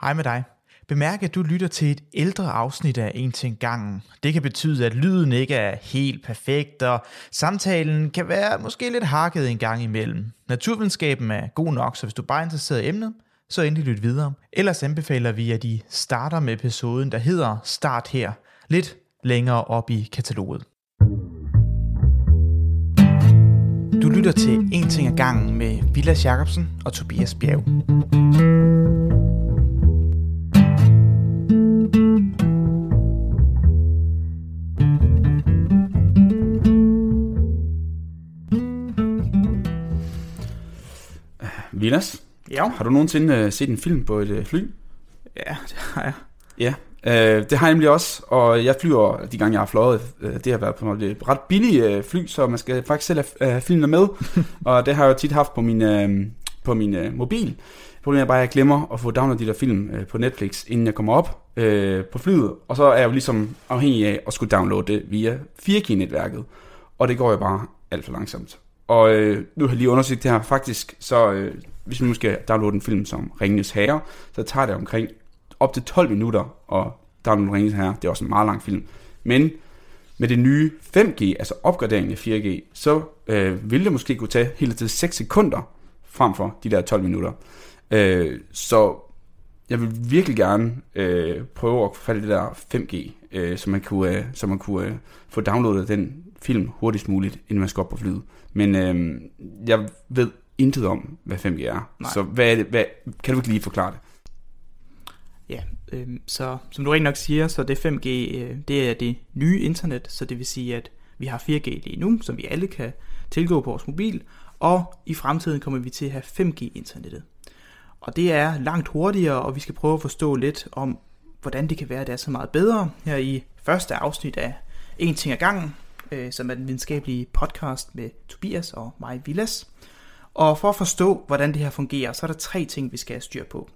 Hej med dig. Bemærk, at du lytter til et ældre afsnit af En ting gangen. Det kan betyde, at lyden ikke er helt perfekt, og samtalen kan være måske lidt hakket en gang imellem. Naturvidenskaben er god nok, så hvis du bare er interesseret i emnet, så endelig lyt videre. Ellers anbefaler vi, at I starter med episoden, der hedder Start her, lidt længere op i kataloget. Du lytter til En ting ad gangen med Vilas Jacobsen og Tobias Bjerg. Vilas, Ja, har du nogensinde øh, set en film på et øh, fly? ja det har jeg. Ja, øh, det har jeg nemlig også, og jeg flyver, de gange jeg har fløjet, øh, det har været på et ret billigt øh, fly, så man skal faktisk selv have øh, filmene med, og det har jeg jo tit haft på min, øh, på min øh, mobil. Problemet er bare, at jeg glemmer at få downloadet de der film øh, på Netflix, inden jeg kommer op øh, på flyet, og så er jeg jo ligesom afhængig af at skulle downloade det via 4G-netværket, og det går jo bare alt for langsomt. Og øh, nu har jeg lige undersøgt det her, faktisk, så øh, hvis man nu skal downloade en film som Ringenes Herre, så tager det omkring op til 12 minutter at downloade Ringenes Herre. Det er også en meget lang film. Men med det nye 5G, altså opgraderingen af 4G, så øh, vil det måske kunne tage helt til 6 sekunder frem for de der 12 minutter. Øh, så jeg vil virkelig gerne øh, prøve at få det der 5G, øh, så man kunne, øh, så man kunne øh, få downloadet den film hurtigst muligt, inden man skal op på flyet. Men øh, jeg ved intet om, hvad 5G er. Nej. Så hvad er det, hvad, kan du ikke lige forklare det? Ja, øh, så som du rigtig nok siger, så det 5G, øh, det er det nye internet, så det vil sige, at vi har 4G lige nu, som vi alle kan tilgå på vores mobil, og i fremtiden kommer vi til at have 5G-internettet. Og det er langt hurtigere, og vi skal prøve at forstå lidt om, hvordan det kan være, at det er så meget bedre her i første afsnit af En ting ad gangen, øh, som er den videnskabelige podcast med Tobias og mig, Villas. Og for at forstå, hvordan det her fungerer, så er der tre ting, vi skal have styr på.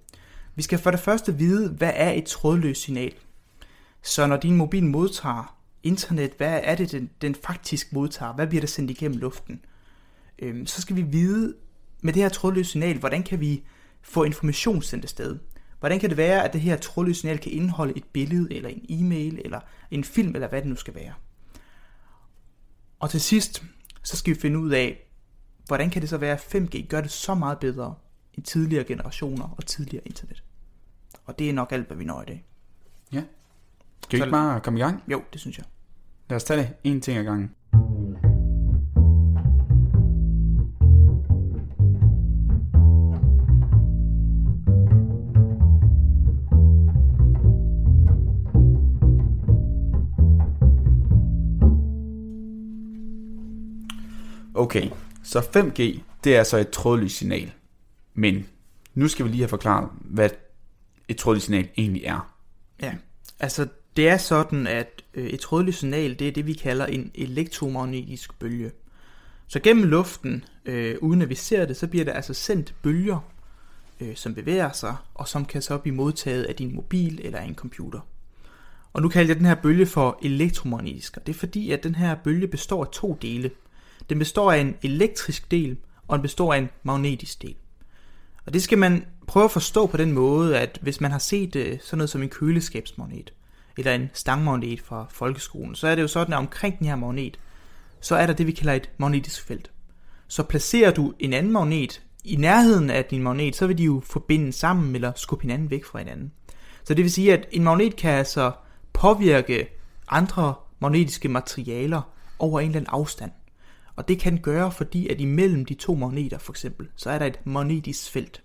Vi skal for det første vide, hvad er et trådløst signal? Så når din mobil modtager internet, hvad er det, den, den faktisk modtager? Hvad bliver der sendt igennem luften? Øhm, så skal vi vide med det her trådløse signal, hvordan kan vi få information sendt afsted? Hvordan kan det være, at det her trådløse signal kan indeholde et billede, eller en e-mail, eller en film, eller hvad det nu skal være? Og til sidst, så skal vi finde ud af, hvordan kan det så være, at 5G gør det så meget bedre end tidligere generationer og tidligere internet? Og det er nok alt, hvad vi når i dag. Ja. Skal vi ikke bare komme i gang? Jo, det synes jeg. Lad os tage det en ting ad gangen. Okay, så 5G, det er så et trådløst signal. Men nu skal vi lige have forklaret, hvad et trådløst signal egentlig er. Ja, altså det er sådan, at øh, et trådløst signal, det er det, vi kalder en elektromagnetisk bølge. Så gennem luften, øh, uden at vi ser det, så bliver der altså sendt bølger, øh, som bevæger sig, og som kan så blive modtaget af din mobil eller af en computer. Og nu kalder jeg den her bølge for elektromagnetisk, og det er fordi, at den her bølge består af to dele. Den består af en elektrisk del, og den består af en magnetisk del. Og det skal man prøve at forstå på den måde, at hvis man har set øh, sådan noget som en køleskabsmagnet, eller en stangmagnet fra folkeskolen, så er det jo sådan, at omkring den her magnet, så er der det, vi kalder et magnetisk felt. Så placerer du en anden magnet i nærheden af din magnet, så vil de jo forbinde sammen eller skubbe hinanden væk fra hinanden. Så det vil sige, at en magnet kan altså påvirke andre magnetiske materialer over en eller anden afstand. Og det kan gøre, fordi at imellem de to magneter for eksempel, så er der et magnetisk felt.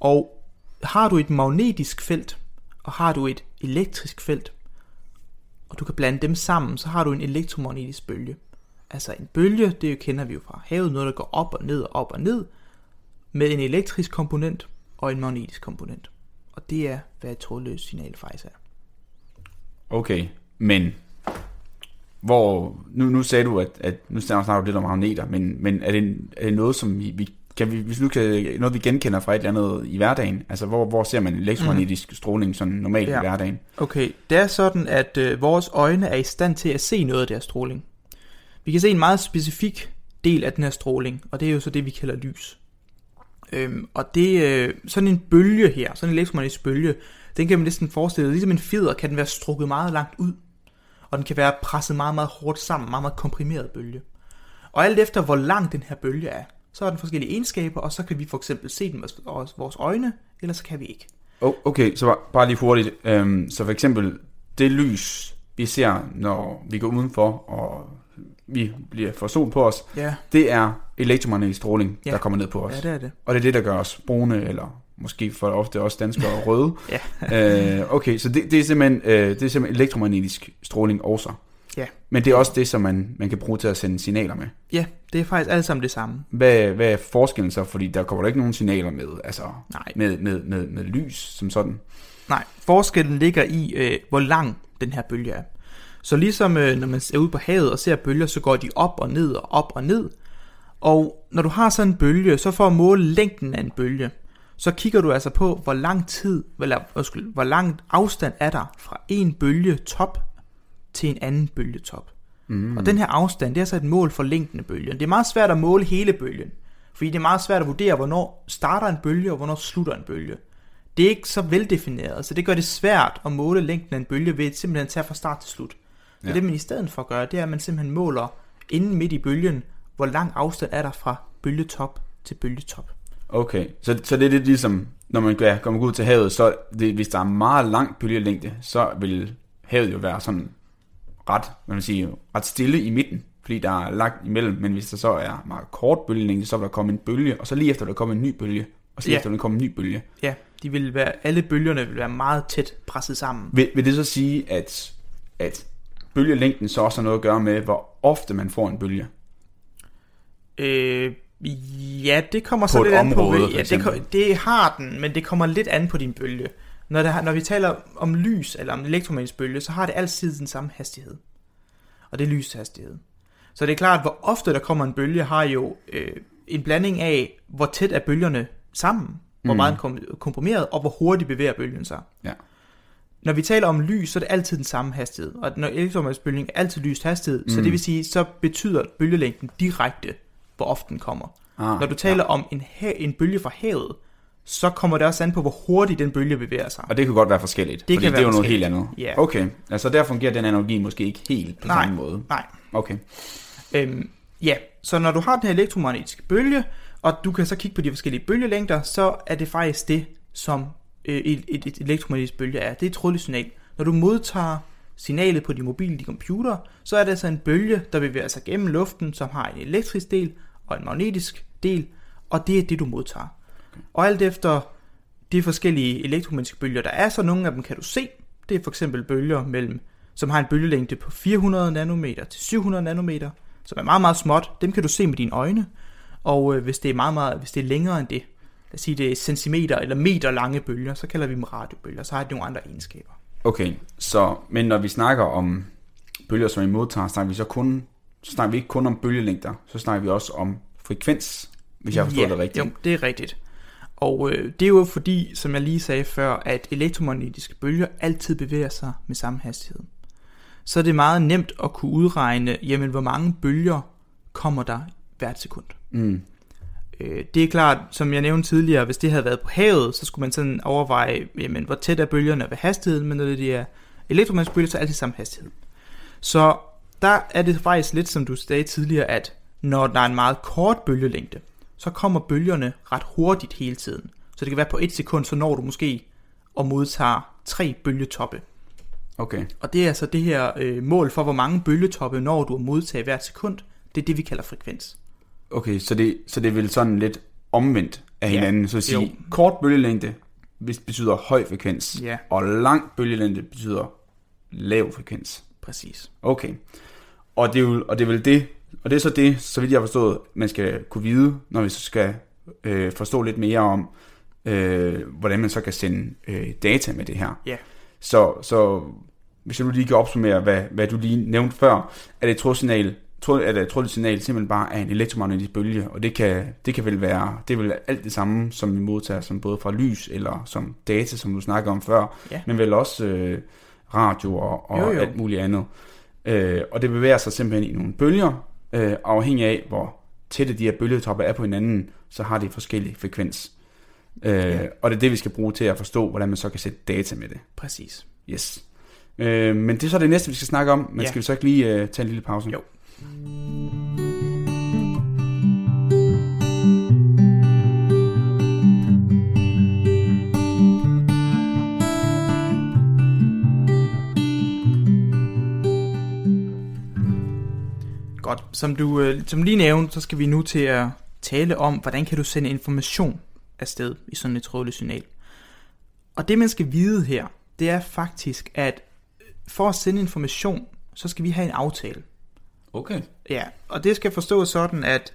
Og har du et magnetisk felt, og har du et elektrisk felt, og du kan blande dem sammen, så har du en elektromagnetisk bølge. Altså en bølge, det kender vi jo fra havet, noget der går op og ned og op og ned, med en elektrisk komponent og en magnetisk komponent. Og det er, hvad et trådløst signal faktisk er. Okay, men hvor, nu, nu sagde du, at, at nu snakker du lidt om magneter, men, men er, det, er det noget, som vi, vi kan vi, hvis nu kan, noget vi genkender fra et eller andet i hverdagen, altså hvor, hvor ser man elektromagnetisk mm. stråling sådan normalt ja. I hverdagen? Okay, det er sådan, at øh, vores øjne er i stand til at se noget af deres stråling. Vi kan se en meget specifik del af den her stråling, og det er jo så det, vi kalder lys. Øhm, og det øh, sådan en bølge her, sådan en elektromagnetisk bølge, den kan man næsten forestille sig, ligesom en fjeder kan den være strukket meget langt ud, og den kan være presset meget, meget hårdt sammen, meget, meget komprimeret bølge. Og alt efter hvor lang den her bølge er, så har den forskellige egenskaber, og så kan vi for eksempel se den med vores øjne, eller så kan vi ikke. Oh, okay, så bare lige hurtigt. Øhm, så for eksempel det lys, vi ser, når vi går udenfor, og vi bliver for sol på os, Ja, det er elektromagnetisk stråling, Ja. der kommer ned på os. ja det er det. Og det er det, der gør os brune, eller måske for ofte også danskere røde. Ja. øh, okay, så det, det, er simpelthen, øh, det er simpelthen elektromagnetisk stråling også. Ja. Men det er også det, som man, man kan bruge til at sende signaler med. Ja, det er faktisk alt sammen det samme. Hvad, hvad er forskellen så? Fordi der kommer der ikke nogen signaler med, altså Nej. med, med, med, med lys som sådan. Nej, forskellen ligger i, øh, hvor lang den her bølge er. Så ligesom øh, når man er ude på havet og ser bølger, så går de op og ned og op og ned. Og når du har sådan en bølge, så for at måle længden af en bølge, så kigger du altså på, hvor lang tid, eller undskyld, hvor lang afstand er der fra en bølgetop til en anden bølgetop. Mm. Og den her afstand, det er altså et mål for længden af bølgen. Det er meget svært at måle hele bølgen, fordi det er meget svært at vurdere, hvornår starter en bølge, og hvornår slutter en bølge. Det er ikke så veldefineret, så det gør det svært at måle længden af en bølge ved simpelthen at tage fra start til slut. Ja. Ja. Det man i stedet for gør, det er, at man simpelthen måler inden midt i bølgen, hvor lang afstand er der fra bølgetop til bølgetop. Okay, så, så det er lidt ligesom, når man ja, kommer ud til havet, så det, hvis der er meget lang bølgelængde, så vil havet jo være sådan ret, man sige, ret stille i midten, fordi der er lagt imellem, men hvis der så er meget kort bølgelængde, så vil der komme en bølge, og så lige efter der kommer en ny bølge, og så lige Ja. efter der kommer en ny bølge. Ja, de vil være, alle bølgerne vil være meget tæt presset sammen. Vil, vil det så sige, at, at bølgelængden så også har noget at gøre med, hvor ofte man får en bølge? Øh, ja, det kommer så lidt an på. område, Ja, det, det har den, men det kommer lidt an på din bølge. Når, der, når vi taler om lys eller om elektromagnetisk bølge, så har det altid den samme hastighed. Og det er lyshastighed. Så det er klart, hvor ofte der kommer en bølge, har jo øh, en blanding af, hvor tæt er bølgerne sammen, hvor Mm. meget den kom- komprimeret, og hvor hurtigt bevæger bølgen sig. Ja. Når vi taler om lys, så er det altid den samme hastighed. Og når elektromagnetisk bølge er altid lys hastighed, mm. så det vil sige, så betyder bølgelængden direkte, hvor ofte den kommer. Ah, Når du taler ja. om en, en bølge fra havet, så kommer det også an på, hvor hurtigt den bølge bevæger sig. Og det kan godt være forskelligt, Det fordi kan det er jo noget helt andet. Ja. Okay, altså der fungerer den analogi måske ikke helt på Nej. samme måde. Nej. Okay. Øhm, ja, så når du har den her elektromagnetiske bølge, og du kan så kigge på de forskellige bølgelængder, så er det faktisk det, som øh, et, et, et elektromagnetisk bølge er. Det er et trådligt signal. Når du modtager signalet på din mobil, din computer, så er det altså en bølge, der bevæger sig gennem luften, som har en elektrisk del og en magnetisk del, og det er det, du modtager. Okay. Og alt efter de forskellige elektromagnetiske bølger, der er, så nogle af dem kan du se. Det er for eksempel bølger, mellem, som har en bølgelængde på 400 nanometer til 700 nanometer, som er meget, meget småt. Dem kan du se med dine øjne. Og øh, hvis det er meget, meget, hvis det er længere end det, lad os sige det er centimeter eller meter lange bølger, så kalder vi dem radiobølger, så har de nogle andre egenskaber. Okay, så, men når vi snakker om bølger, som vi modtager, snakker vi så kun, så snakker vi ikke kun om bølgelængder, så snakker vi også om frekvens, hvis jeg har forstået ja, det rigtigt. Jo, det er rigtigt. Og øh, det er jo fordi, som jeg lige sagde før, at elektromagnetiske bølger altid bevæger sig med samme hastighed. Så er det meget nemt at kunne udregne, jamen hvor mange bølger kommer der hvert sekund. Mm. Øh, det er klart, som jeg nævnte tidligere, hvis det havde været på havet, så skulle man sådan overveje, jamen, hvor tæt er bølgerne ved hastigheden, men når det er elektromagnetisk bølger, så er det altid samme hastighed. Så der er det faktisk lidt, som du sagde tidligere, at når der er en meget kort bølgelængde, så kommer bølgerne ret hurtigt hele tiden. Så det kan være på et sekund, så når du måske og modtager tre bølgetoppe. Okay, Og det er altså det her øh, mål for, hvor mange bølgetoppe når du at modtage hvert sekund. Det er det, vi kalder frekvens. okay så, det, så det er vel sådan lidt omvendt af Ja, hinanden, så at sige, jo. kort bølgelængde betyder høj frekvens, Ja. og lang bølgelængde betyder lav frekvens. Præcis. Okay. Og det er, jo, og det er vel det, og det er så det, så vidt jeg har forstået, man skal kunne vide, når vi så skal øh, forstå lidt mere om, øh, hvordan man så kan sende øh, data med det her. Ja. Så, så hvis jeg nu lige kan opsummere, hvad, hvad du lige nævnte før, er det et trådsignal, tråd, at et trådligt signal simpelthen bare er en elektromagnetisk bølge, og det kan, det kan vel være, det vel alt det samme, som vi modtager, som både fra lys eller som data, som du snakker om før, Ja. men vel også øh, radio og, og Jo, jo. alt muligt andet. Øh, og det bevæger sig simpelthen i nogle bølger, øh, afhængig af, hvor tætte de her bølgetoppe er på hinanden, så har de forskellig frekvens. Øh, ja. Og det er det, vi skal bruge til at forstå, hvordan man så kan sætte data med det. Præcis. Yes. Øh, men det er så det næste, vi skal snakke om. Men Ja. skal vi så ikke lige øh, tage en lille pause? Jo. Godt. Som du øh, som lige nævnte, så skal vi nu til at tale om, hvordan kan du sende information afsted i sådan et trådløst signal. Og det man skal vide her, det er faktisk, at for at sende information, så skal vi have en aftale. Okay. Ja, og det skal forstås sådan, at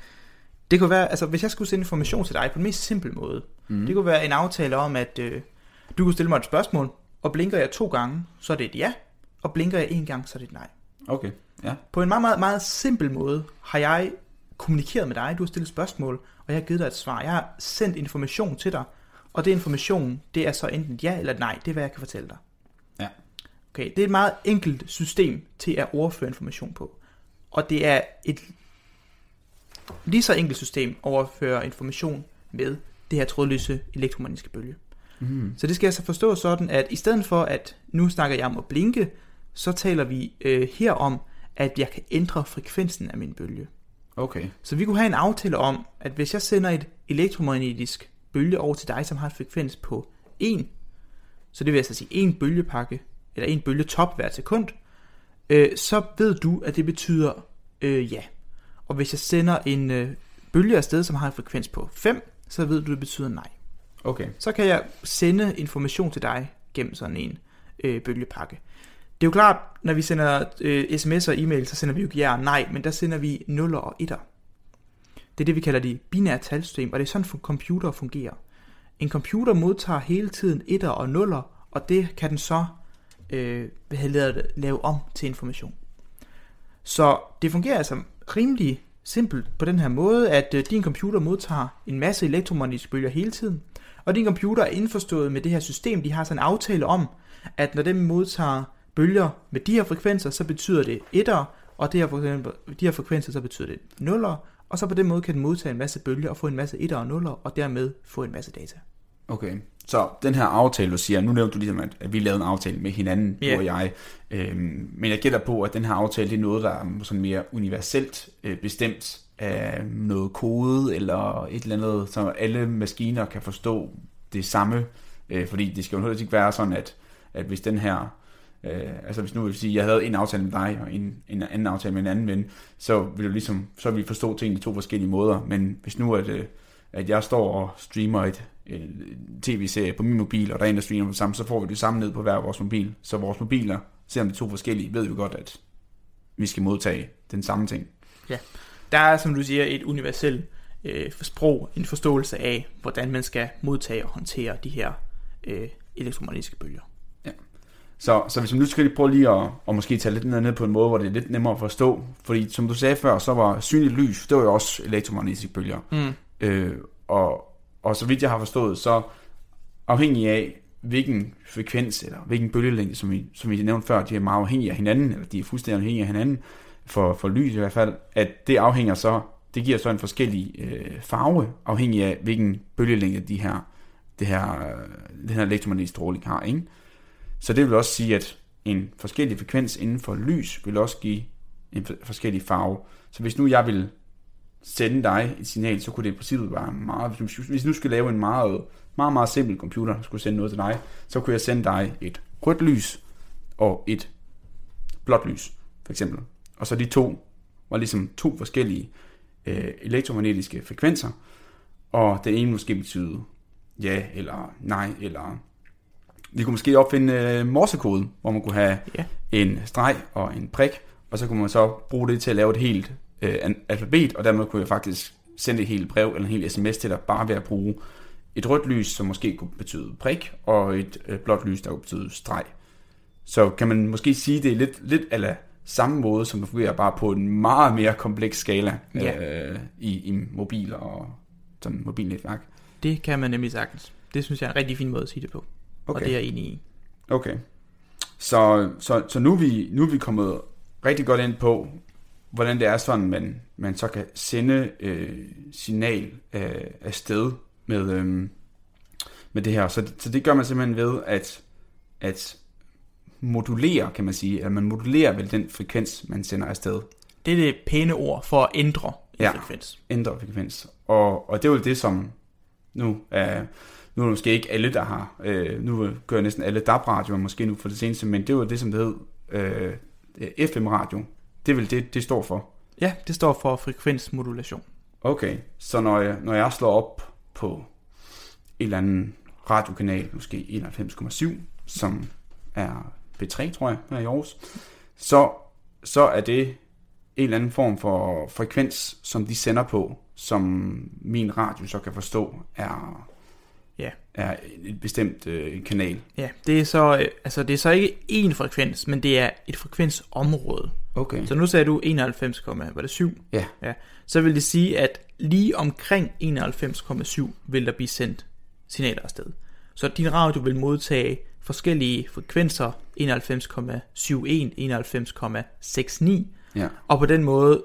det kunne være, altså hvis jeg skulle sende information til dig på den mest simple måde, mm. det kunne være en aftale om, at øh, du kunne stille mig et spørgsmål, og blinker jeg to gange, så er det et ja, og blinker jeg en gang, så er det et nej. Okay, ja. På en meget, meget, meget simpel måde har jeg kommunikeret med dig, du har stillet spørgsmål, og jeg har givet dig et svar. Jeg har sendt information til dig, og det information, det er så enten ja eller nej, det er hvad jeg kan fortælle dig. Ja. Okay, det er et meget enkelt system til at overføre information på. Og det er et lige så enkelt system at overføre information med det her trådløse elektromagnetiske bølge. Mm. Så det skal altså forstå sådan, at i stedet for at nu snakker jeg om at blinke, så taler vi øh, her om, at jeg kan ændre frekvensen af min bølge. Okay. Så vi kunne have en aftale om, at hvis jeg sender et elektromagnetisk bølge over til dig, som har en frekvens på 1, så det vil altså sige en bølgepakke, eller en bølgetop hver sekund, øh, så ved du, at det betyder øh, ja. Og hvis jeg sender en øh, bølge afsted, som har en frekvens på 5, så ved du, at det betyder nej. Okay. Så kan jeg sende information til dig gennem sådan en øh, bølgepakke. Det er jo klart, når vi sender øh, sms'er og e-mail, så sender vi jo ikke ja og nej, men der sender vi nuller og etter. Det er det, vi kalder de binære talsystem, og det er sådan, at computer fungerer. En computer modtager hele tiden etter og nuller, og det kan den så øh, hvad hedder det, lave om til information. Så det fungerer altså rimelig simpelt på den her måde, at øh, din computer modtager en masse elektromagnetiske bølger hele tiden, og din computer er indforstået med det her system. De har sådan en aftale om, at når den modtager bølger med de her frekvenser, så betyder det etter, og det her, for eksempel, de her frekvenser, så betyder det nuller, og så på den måde kan den modtage en masse bølger og få en masse etter og nuller, og dermed få en masse data. Okay. Så den her aftale, du siger, nu nævnte du ligesom, at, vi lavede en aftale med hinanden, Ja. du og jeg. Øhm, men jeg gætter på, at den her aftale, det er noget, der er sådan mere universelt øh, bestemt af noget kode, eller et eller andet, så alle maskiner kan forstå det samme. Øh, fordi det skal jo heller ikke være sådan, at, at hvis den her Øh, altså hvis nu vil sige, jeg havde en aftale med dig, og en, en anden aftale med en anden ven, så vil du ligesom, så vil vi forstå tingene i to forskellige måder. Men hvis nu at, øh, at jeg står og streamer et, et tv-serie på min mobil, og der er en, der streamer på samme, så får vi det samme ned på hver vores mobil. Så vores mobiler, selvom de er to forskellige, ved vi godt, at vi skal modtage den samme ting. Ja, Der er, som du siger, et universelt øh, sprog, en forståelse af, hvordan man skal modtage og håndtere de her øh, elektromagnetiske bølger. Så, så hvis vi nu skal lige prøve lige at, at måske tage lidt ned på en måde, hvor det er lidt nemmere at forstå. Fordi som du sagde før, så var synligt lys, det var jo også elektromagnetiske bølger. Mm. Øh, og, og så vidt jeg har forstået, så afhængig af, hvilken frekvens eller hvilken bølgelængde, som vi, som vi nævnte før, de er meget afhængige af hinanden, eller de er fuldstændig afhængige af hinanden, for, for lys i hvert fald, at det afhænger så, det giver så en forskellig øh, farve, afhængig af hvilken bølgelængde de her, det her, øh, den her elektromagnetiske stråling har, ikke? Så det vil også sige, at en forskellig frekvens inden for lys vil også give en forskellig farve. Så hvis nu jeg vil sende dig et signal, så kunne det i princippet være meget... Hvis nu skulle lave en meget, meget, meget simpel computer, der skulle sende noget til dig, så kunne jeg sende dig et rødt lys og et blåt lys, for eksempel. Og så de to var ligesom to forskellige øh, elektromagnetiske frekvenser, og den ene måske betyde ja eller nej, eller vi kunne måske opfinde øh, morsekode, hvor man kunne have Ja. en streg og en prik, og så kunne man så bruge det til at lave et helt øh, alfabet, og dermed kunne jeg faktisk sende et helt brev eller en helt sms til dig, bare ved at bruge et rødt lys, som måske kunne betyde prik, og et øh, blåt lys, der kunne betyde streg. Så kan man måske sige, det er lidt, lidt ala samme måde, som det fungerer bare på en meget mere kompleks skala Ja. øh, i, i mobiler og sådan mobilnetværk. Det kan man nemlig sagtens. Det synes jeg er en rigtig fin måde at sige det på. Okay. Og det er jeg enig i. Okay. Så, så, så nu, er vi, nu er vi kommet rigtig godt ind på, hvordan det er sådan, man, man så kan sende øh, signal øh, afsted med, øh, med det her. Så, så det gør man simpelthen ved at, at modulere, kan man sige, eller man modulerer vel den frekvens, man sender afsted. Det er det pæne ord for at ændre en Ja. frekvens. Ændre frekvens. Og, og det er jo det, som nu er, nu er det måske ikke alle, der har, øh, nu gør næsten alle DAB-radioer måske nu for det seneste, men det jo det, som det hed øh, FM-radio. Det er vel det, det står for. Ja, det står for frekvensmodulation. Okay, så når jeg, når jeg slår op på en eller anden radiokanal, måske 91,7, som er B3, tror jeg, her i Aarhus, så, så er det en eller anden form for frekvens, som de sender på, som min radio så kan forstå er. Er et bestemt øh, kanal. Ja, det er så, øh, altså det er så ikke én frekvens, men det er et frekvensområde. Okay. Så nu sagde du 91, var det 7? Ja. ja. Så vil det sige, at lige omkring 91,7 vil der blive sendt signaler afsted. Så din radio vil modtage forskellige frekvenser, 91,71, 91,69, Ja. og på den måde,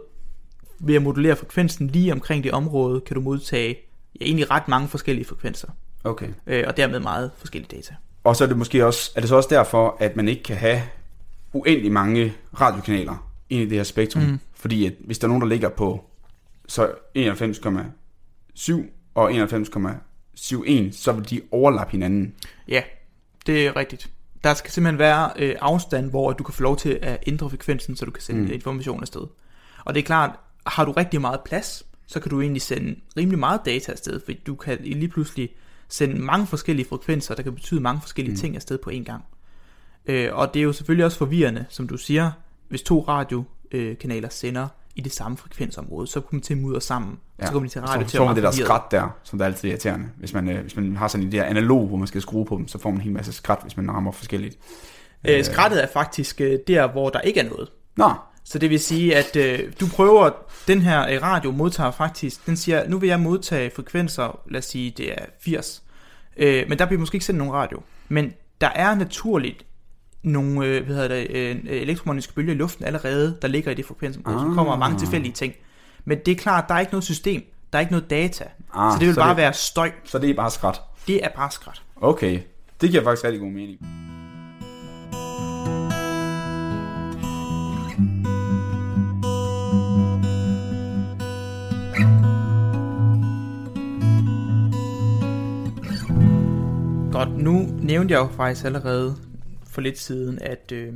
ved at modulere frekvensen lige omkring det område, kan du modtage ja, egentlig ret mange forskellige frekvenser, Okay. øh, og dermed meget forskellige data. Og så er det måske også, er det så også derfor, at man ikke kan have uendelig mange radiokanaler ind i det her spektrum. Mm. Fordi at hvis der er nogen, der ligger på så 91,7 og 91,71, så vil de overlappe hinanden. Ja, det er rigtigt. Der skal simpelthen være øh, afstand, hvor du kan få lov til at ændre frekvensen, så du kan sende mm. information afsted. Og det er klart, har du rigtig meget plads, så kan du egentlig sende rimelig meget data afsted, fordi du kan lige pludselig sende mange forskellige frekvenser, der kan betyde mange forskellige mm. ting afsted på en gang. Øh, og det er jo selvfølgelig også forvirrende, som du siger, hvis to radiokanaler sender i det samme frekvensområde, så kommer de til at mudre sammen, ja. så kommer de til radio så til får at man det der forvirret. skrat der, som der er altid irriterende. Hvis man, øh, hvis man har sådan en der analog, hvor man skal skrue på dem, så får man en hel masse skrat, hvis man rammer forskelligt. Øh, skrattet er faktisk øh, der, hvor der ikke er noget. Nå, Så det vil sige, at øh, du prøver, den her øh, radio modtager faktisk, den siger, nu vil jeg modtage frekvenser, lad os sige, det er 80. Øh, men der bliver måske ikke sendt nogen radio. Men der er naturligt nogle øh, hvad hedder det, øh, elektromagnetiske bølger i luften allerede, der ligger i det frekvensområde, ah. som kommer af mange tilfældige ting. Men det er klart, der er ikke noget system, der er ikke noget data. Ah, så det vil så bare det- være støj. så det er bare skrat. Det er bare skrat. Okay, det giver faktisk rigtig god mening. Godt, nu nævnte jeg jo faktisk allerede for lidt siden, at, øh,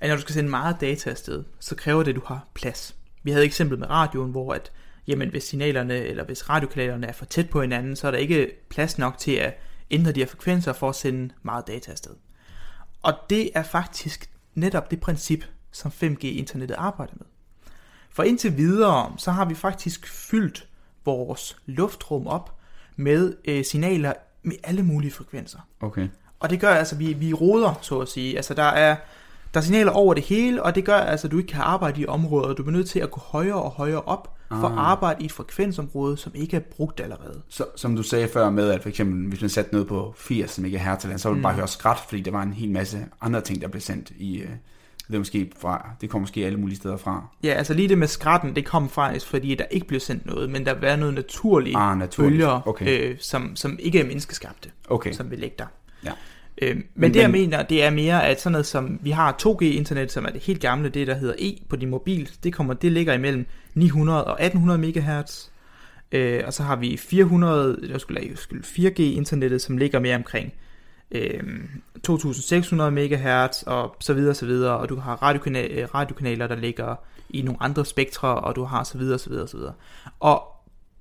at når du skal sende meget data afsted, så kræver det, at du har plads. Vi havde eksemplet med radioen, hvor at, jamen, hvis signalerne eller hvis radiokanalerne er for tæt på hinanden, så er der ikke plads nok til at ændre de her frekvenser for at sende meget data afsted. Og det er faktisk netop det princip, som 5G-internettet arbejder med. For indtil videre, så har vi faktisk fyldt vores luftrum op med øh, signaler med alle mulige frekvenser. Okay. Og det gør altså, at vi, vi roder, så at sige. Altså, der er, der er signaler over det hele, og det gør altså, at du ikke kan arbejde i områder. Du er nødt til at gå højere og højere op, for at Ah. arbejde i et frekvensområde, som ikke er brugt allerede. Så, som du sagde før med, at for eksempel, hvis man satte noget på 80 MHz, så ville du mm. bare høre skrat, fordi der var en hel masse andre ting, der blev sendt i... Det, er måske fra, det kommer måske alle mulige steder fra. Ja, altså lige det med skratten, det kom faktisk, fordi der ikke blev sendt noget, men der var noget naturligt, Ah, naturligt. bølger, Okay. øh, som, som ikke er menneskeskabte, Okay. som vil ligge der. Ja. Øh, men, Men- det jeg men- mener, det er mere, at sådan noget som, vi har 2G-internet, som er det helt gamle, det der hedder E på din mobil, det, kommer, det ligger imellem 900 og 1800 MHz, øh, og så har vi 400, jeg skulle, jeg skulle 4G-internettet, som ligger mere omkring øh, 2600 MHz, og så videre, så videre, og du har radiokana- øh, radiokanaler, der ligger i nogle andre spektre, og du har så videre, så videre, så videre. Og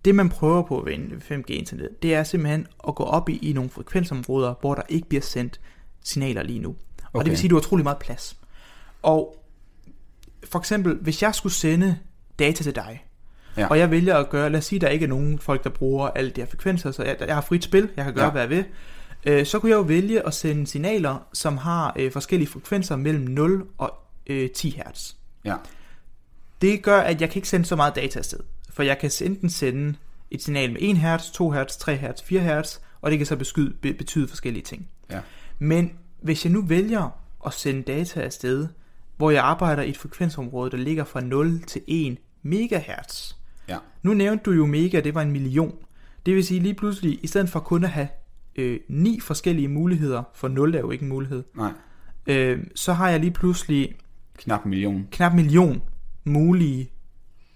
det man prøver på ved en 5G-internet, det er simpelthen at gå op i, i nogle frekvensområder, hvor der ikke bliver sendt signaler lige nu. Og Okay. det vil sige, at du har utrolig meget plads. Og for eksempel, hvis jeg skulle sende data til dig, Ja. og jeg vælger at gøre, lad os sige, at der ikke er nogen folk, der bruger alle de her frekvenser, så jeg, jeg har frit spil, jeg kan gøre, ja. hvad jeg vil, øh, så kunne jeg jo vælge at sende signaler, som har øh, forskellige frekvenser mellem 0 og øh, 10 Hz. Ja. Det gør, at jeg kan ikke sende så meget data afsted. For jeg kan enten sende et signal med 1 Hz, 2 Hz, 3 Hz, 4 Hz, og det kan så beskyde, be, betyde forskellige ting. Ja. Men hvis jeg nu vælger at sende data afsted hvor jeg arbejder i et frekvensområde, der ligger fra 0 til 1 megahertz. Ja. Nu nævnte du jo mega, det var en million. Det vil sige lige pludselig, i stedet for kun at have øh, ni forskellige muligheder, for 0 er jo ikke en mulighed, Nej. øh, så har jeg lige pludselig Knap en million. knap en million mulige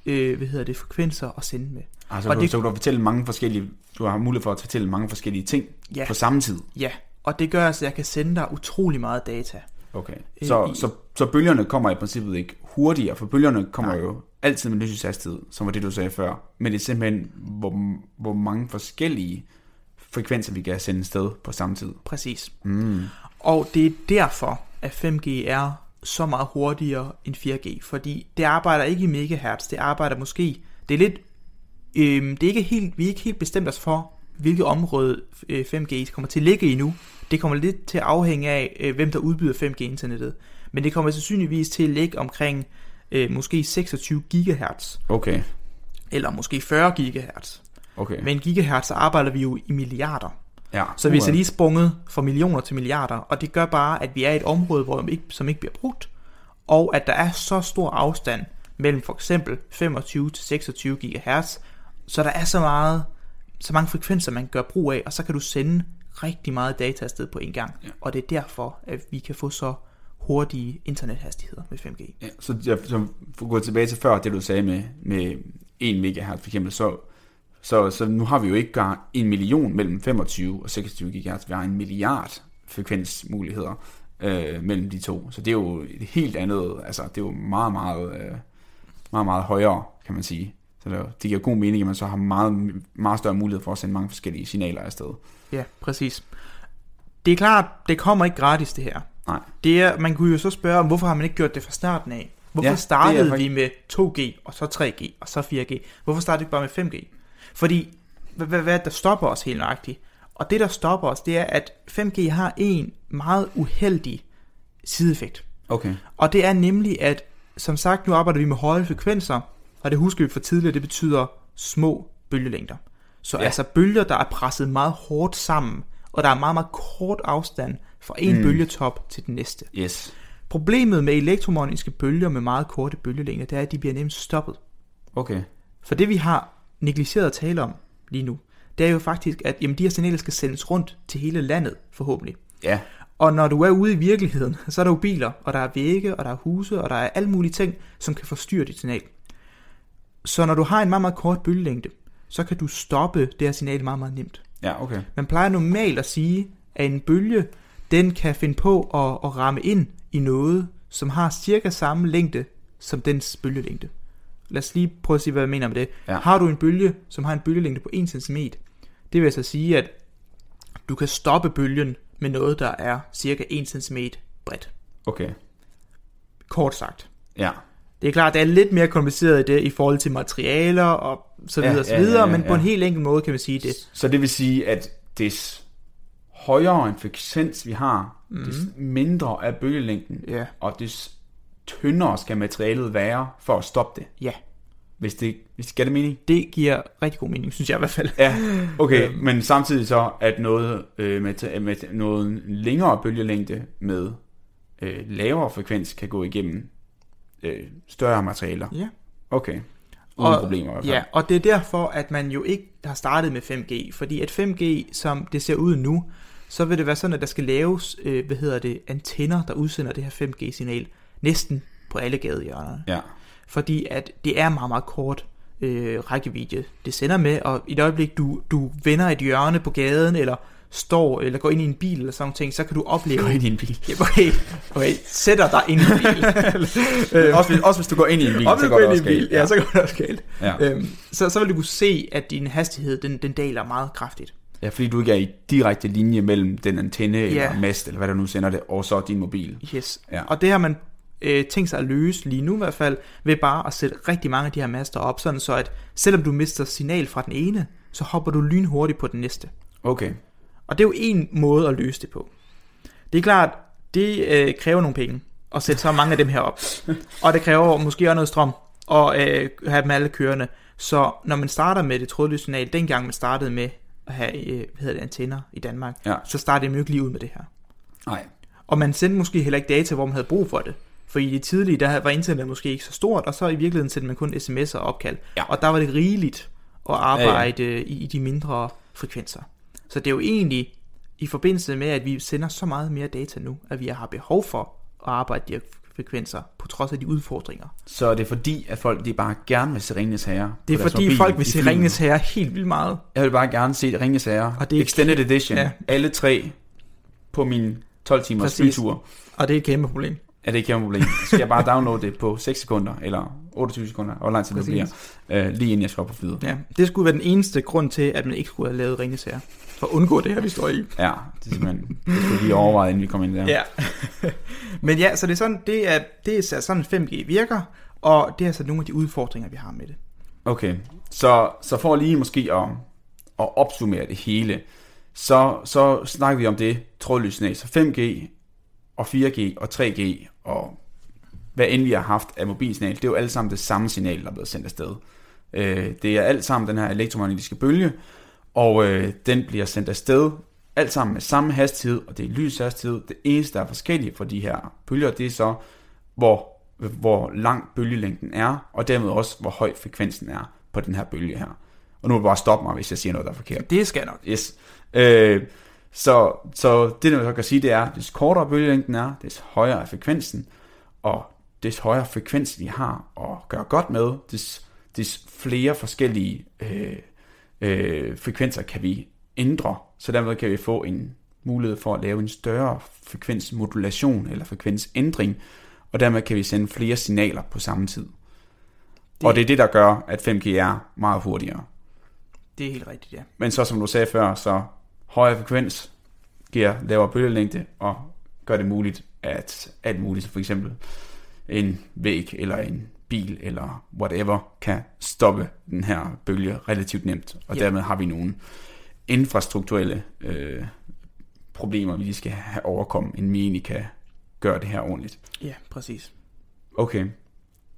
øh, hvad hedder det, frekvenser at sende med. Altså, Og du, det- så kan du fortælle mange forskellige, du har mulighed for at fortælle mange forskellige ting Ja. på samme tid. Ja, og det gør altså, at jeg kan sende dig utrolig meget data. Okay. Øh, Så, i- så, så bølgerne kommer i princippet ikke hurtigere, for bølgerne kommer Nej. jo altid med lysets hastighed, som var det, du sagde før. Men det er simpelthen, hvor, hvor mange forskellige frekvenser, vi kan sende sted på samme tid. Præcis. Mm. Og det er derfor, at 5G er så meget hurtigere end 4G, fordi det arbejder ikke i megahertz, det arbejder måske, det er lidt, øhm, det er ikke helt, vi er ikke helt bestemt os for, hvilket område øh, 5G kommer til at ligge i nu. Det kommer lidt til at afhænge af, øh, hvem der udbyder 5G-internettet. Men det kommer sandsynligvis til at ligge omkring øh, måske 26 GHz, Okay, eller måske 40 GHz. Okay. Med en gigahertz, så arbejder vi jo i milliarder. ja. Så vi er så lige sprunget fra millioner til milliarder, og det gør bare, at vi er i et område, hvor ikke, som ikke bliver brugt, og at der er så stor afstand mellem for eksempel 25 til 26 GHz, så der er så meget, så mange frekvenser, man gør brug af, og så kan du sende rigtig meget data afsted på en gang. Ja. Og det er derfor, at vi kan få så hurtige internethastigheder med 5G. Ja, så, jeg, så for at gå tilbage til før, det du sagde med, med 1 megahertz for eksempel, så, så, så nu har vi jo ikke bare en million mellem 25 og 26 gigahertz, vi har en milliard frekvensmuligheder øh, mellem de to. Så det er jo et helt andet, altså det er jo meget, meget, øh, meget, meget højere, kan man sige. Så det, det giver god mening, at man så har meget, meget større mulighed for at sende mange forskellige signaler afsted. Ja, præcis. Det er klart, det kommer ikke gratis det her. Nej. Det er, man kunne jo så spørge, hvorfor har man ikke gjort det fra starten af? Hvorfor Ja, startede faktisk- vi med 2G, og så 3G, og så 4G? Hvorfor startede vi ikke bare med 5G? Fordi, hvad, hvad, hvad er der stopper os helt nøjagtigt? Og det, der stopper os, det er, at 5G har en meget uheldig sideeffekt. Okay. Og det er nemlig, at som sagt, nu arbejder vi med høje frekvenser, og det husker vi for tidligere, det betyder små bølgelængder. Så Ja. altså bølger, der er presset meget hårdt sammen, og der er meget, meget kort afstand fra en mm. bølgetop til den næste. Yes. Problemet med elektromagnetiske bølger med meget korte bølgelængder, det er, at de bliver nemt stoppet. Okay. For det vi har negligeret at tale om lige nu, det er jo faktisk, at jamen, de her signaler skal sendes rundt til hele landet, forhåbentlig. Ja. Og når du er ude i virkeligheden, så er der jo biler, og der er vægge, og der er huse, og der er alle mulige ting, som kan forstyrre dit signal. Så når du har en meget, meget kort bølgelængde, så kan du stoppe det her signal meget, meget nemt. Ja, okay. Man plejer normalt at sige, at en bølge, den kan finde på at, at ramme ind i noget, som har cirka samme længde som dens bølgelængde. Lad os lige prøve at sige, hvad jeg mener med det. Ja. Har du en bølge, som har en bølgelængde på 1 cm, det vil altså sige, at du kan stoppe bølgen med noget, der er cirka 1 cm bredt. Okay. Kort sagt. Ja. Det er klart, det er lidt mere kompliceret i det i forhold til materialer og så Ja, videre, og så ja, videre, ja, ja, men på ja. en helt enkel måde kan man sige det. Så det vil sige, at des højere en frekvens vi har, mm. des mindre er bølgelængden, Ja, og des tyndere skal materialet være for at stoppe det. ja. Hvis det, hvis det giver det mening? Det giver rigtig god mening, synes jeg i hvert fald. Ja, okay, Øhm. men samtidig så, at noget øh, med, med noget længere bølgelængde med øh, lavere frekvens kan gå igennem øh, større materialer. Ja. Okay, uden Og- problemer i hvert fald. Ja, og det er derfor, at man jo ikke har startet med 5G, fordi at 5G, som det ser ud nu, så vil det være sådan, at der skal laves, øh, hvad hedder det, antenner, der udsender det her 5G-signal, næsten på alle gadehjørner. ja. Fordi at det er meget, meget kort øh, rækkevidde, det sender med, og i et øjeblik, du, du vender et hjørne på gaden, eller står, eller går ind i en bil, eller sådan ting, så kan du opleve... Gå ind i en bil. Ja, okay, okay, sætter dig ind i en bil. Øh, også, hvis, også hvis du går ind i en bil, så du går det også galt. ja, så går det også galt. Ja. Øhm, så, så vil du kunne se, at din hastighed, den, den daler meget kraftigt. ja, fordi du ikke er i direkte linje mellem den antenne eller Ja. mast, eller hvad der nu sender det, og så din mobil. Yes. Ja. Og det har man øh, tænkt sig at løse lige nu i hvert fald, ved bare at sætte rigtig mange af de her master op, sådan så at selvom du mister signal fra den ene, så hopper du lynhurtigt på den næste. Okay. Og det er jo en måde at løse det på. Det er klart, det øh, kræver nogle penge at sætte så mange af dem her op. Og det kræver måske også noget strøm og øh, have dem alle kørende. Så når man starter med det trådløse signal, dengang man startede med at have øh, hvad hedder det, antenner i Danmark, Ja. så startede man jo ikke lige ud med det her. Nej. Og man sendte måske heller ikke data, hvor man havde brug for det. For i det tidlige, der var internet måske ikke så stort, og så i virkeligheden sendte man kun sms'er og opkald. Ja. Og der var det rigeligt at arbejde ja, ja. I, i de mindre frekvenser. Så det er jo egentlig i forbindelse med, at vi sender så meget mere data nu, at vi har behov for at arbejde de her frekvenser, på trods af de udfordringer. Så er det fordi, at folk de bare gerne vil se Ringens Herre? Det er fordi mobil folk vil se? Ringens Herre helt vildt meget. Jeg vil bare gerne se Ringens Herre. Og det er Extended Edition. Ja. Alle tre på min 12 timers flytur. Og det er et kæmpe problem. Er det ikke et problem? Så skal jeg bare downloade det på 6 sekunder, eller 28 sekunder, og hvor lang tid det bliver, øh, lige inden jeg skal op på flyet. Ja, det skulle være den eneste grund til, at man ikke skulle have lavet Ringens Herre. For at undgå det her, vi står i. Ja, det er simpelthen, det skulle lige overveje, inden vi kommer ind der. Ja. Men ja, så det er sådan, det er, det er sådan 5G virker, og det er altså nogle af de udfordringer, vi har med det. Okay, så, så for lige måske at, at opsummere det hele, så, så snakker vi om det trådløsnet, så 5G og 4G og 3G og hvad end vi har haft af mobilsignal, det er jo alt sammen det samme signal, der er blevet sendt afsted. Øh, det er alt sammen den her elektromagnetiske bølge, og øh, den bliver sendt afsted alt sammen med samme hastighed, og det er lyshastighed. Det eneste, der er forskelligt for de her bølger, det er så, hvor, hvor lang bølgelængden er, og dermed også, hvor høj frekvensen er på den her bølge her. Og nu vil du bare stoppe mig, hvis jeg siger noget, der er forkert. Det skal nok. Yes. Øh, så, så det, der så kan sige, det er, des kortere bølgelængden er, des højere er frekvensen, og des højere frekvens vi har at gøre godt med, des, des flere forskellige øh, øh, frekvenser kan vi ændre, så dermed kan vi få en mulighed for at lave en større frekvensmodulation eller frekvensændring, og dermed kan vi sende flere signaler på samme tid. Det... Og det er det, der gør, at 5G er meget hurtigere. Det er helt rigtigt, ja. Men så som du sagde før, så højere frekvens giver lavere bølgelængde og gør det muligt, at alt muligt, for eksempel en væg eller en bil eller whatever, kan stoppe den her bølge relativt nemt. Og Ja. dermed har vi nogle infrastrukturelle øh, problemer, vi lige skal have overkommet, inden vi egentlig kan gøre det her ordentligt. Ja, præcis. Okay.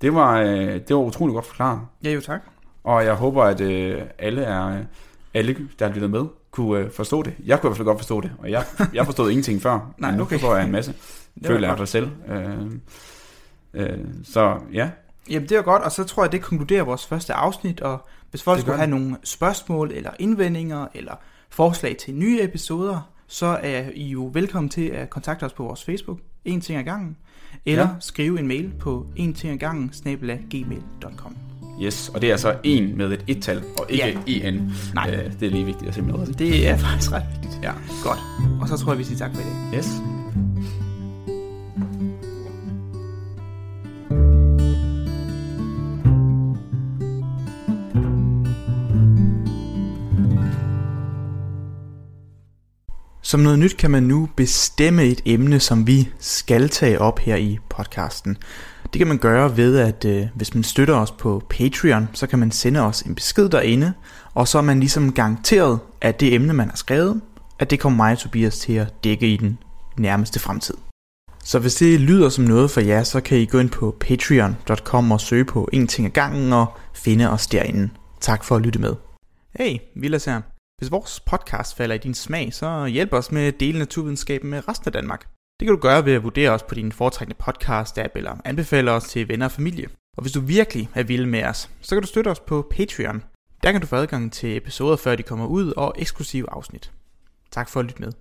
Det var, øh, det var utrolig godt forklaret. Ja, jo tak. Og jeg håber, at øh, alle, er, alle, der har lyttet med, kunne øh, forstå det. Jeg kunne i hvert fald godt forstå det, og jeg, jeg forstod ingenting før, Nej, men nu okay. forstår jeg en masse. Føler jeg dig selv. Øh, øh, så ja, Jamen, det er godt, og så tror jeg, det konkluderer vores første afsnit, og hvis folk skulle have nogle spørgsmål, eller indvendinger, eller forslag til nye episoder, så er I jo velkommen til at kontakte os på vores Facebook, en ting ad gangen, eller Ja. ja. skrive en mail på en ting ad gangen, gmail.com. yes. Og det er altså en med et et-tal, og ikke Ja. en. Nej. Øh, det er lige vigtigt at se med. Det er faktisk ret vigtigt. Ja. Godt. Og så tror jeg, vi siger tak for i dag. Yes. Som noget nyt kan man nu bestemme et emne, som vi skal tage op her i podcasten. Det kan man gøre ved, at øh, hvis man støtter os på Patreon, så kan man sende os en besked derinde, og så er man ligesom garanteret, at det emne, man har skrevet, at det kommer mig og Tobias til at dække i den nærmeste fremtid. Så hvis det lyder som noget for jer, så kan I gå ind på patreon.com og søge på en ting ad gangen og finde os derinde. Tak for at lytte med. Hey, Vilas her. Hvis vores podcast falder i din smag, så hjælp os med at dele naturvidenskaben med resten af Danmark. Det kan du gøre ved at vurdere os på din foretrækkende podcast-app eller anbefale os til venner og familie. Og hvis du virkelig er vild med os, så kan du støtte os på Patreon. Der kan du få adgang til episoder, før de kommer ud, og eksklusive afsnit. Tak for at lytte med.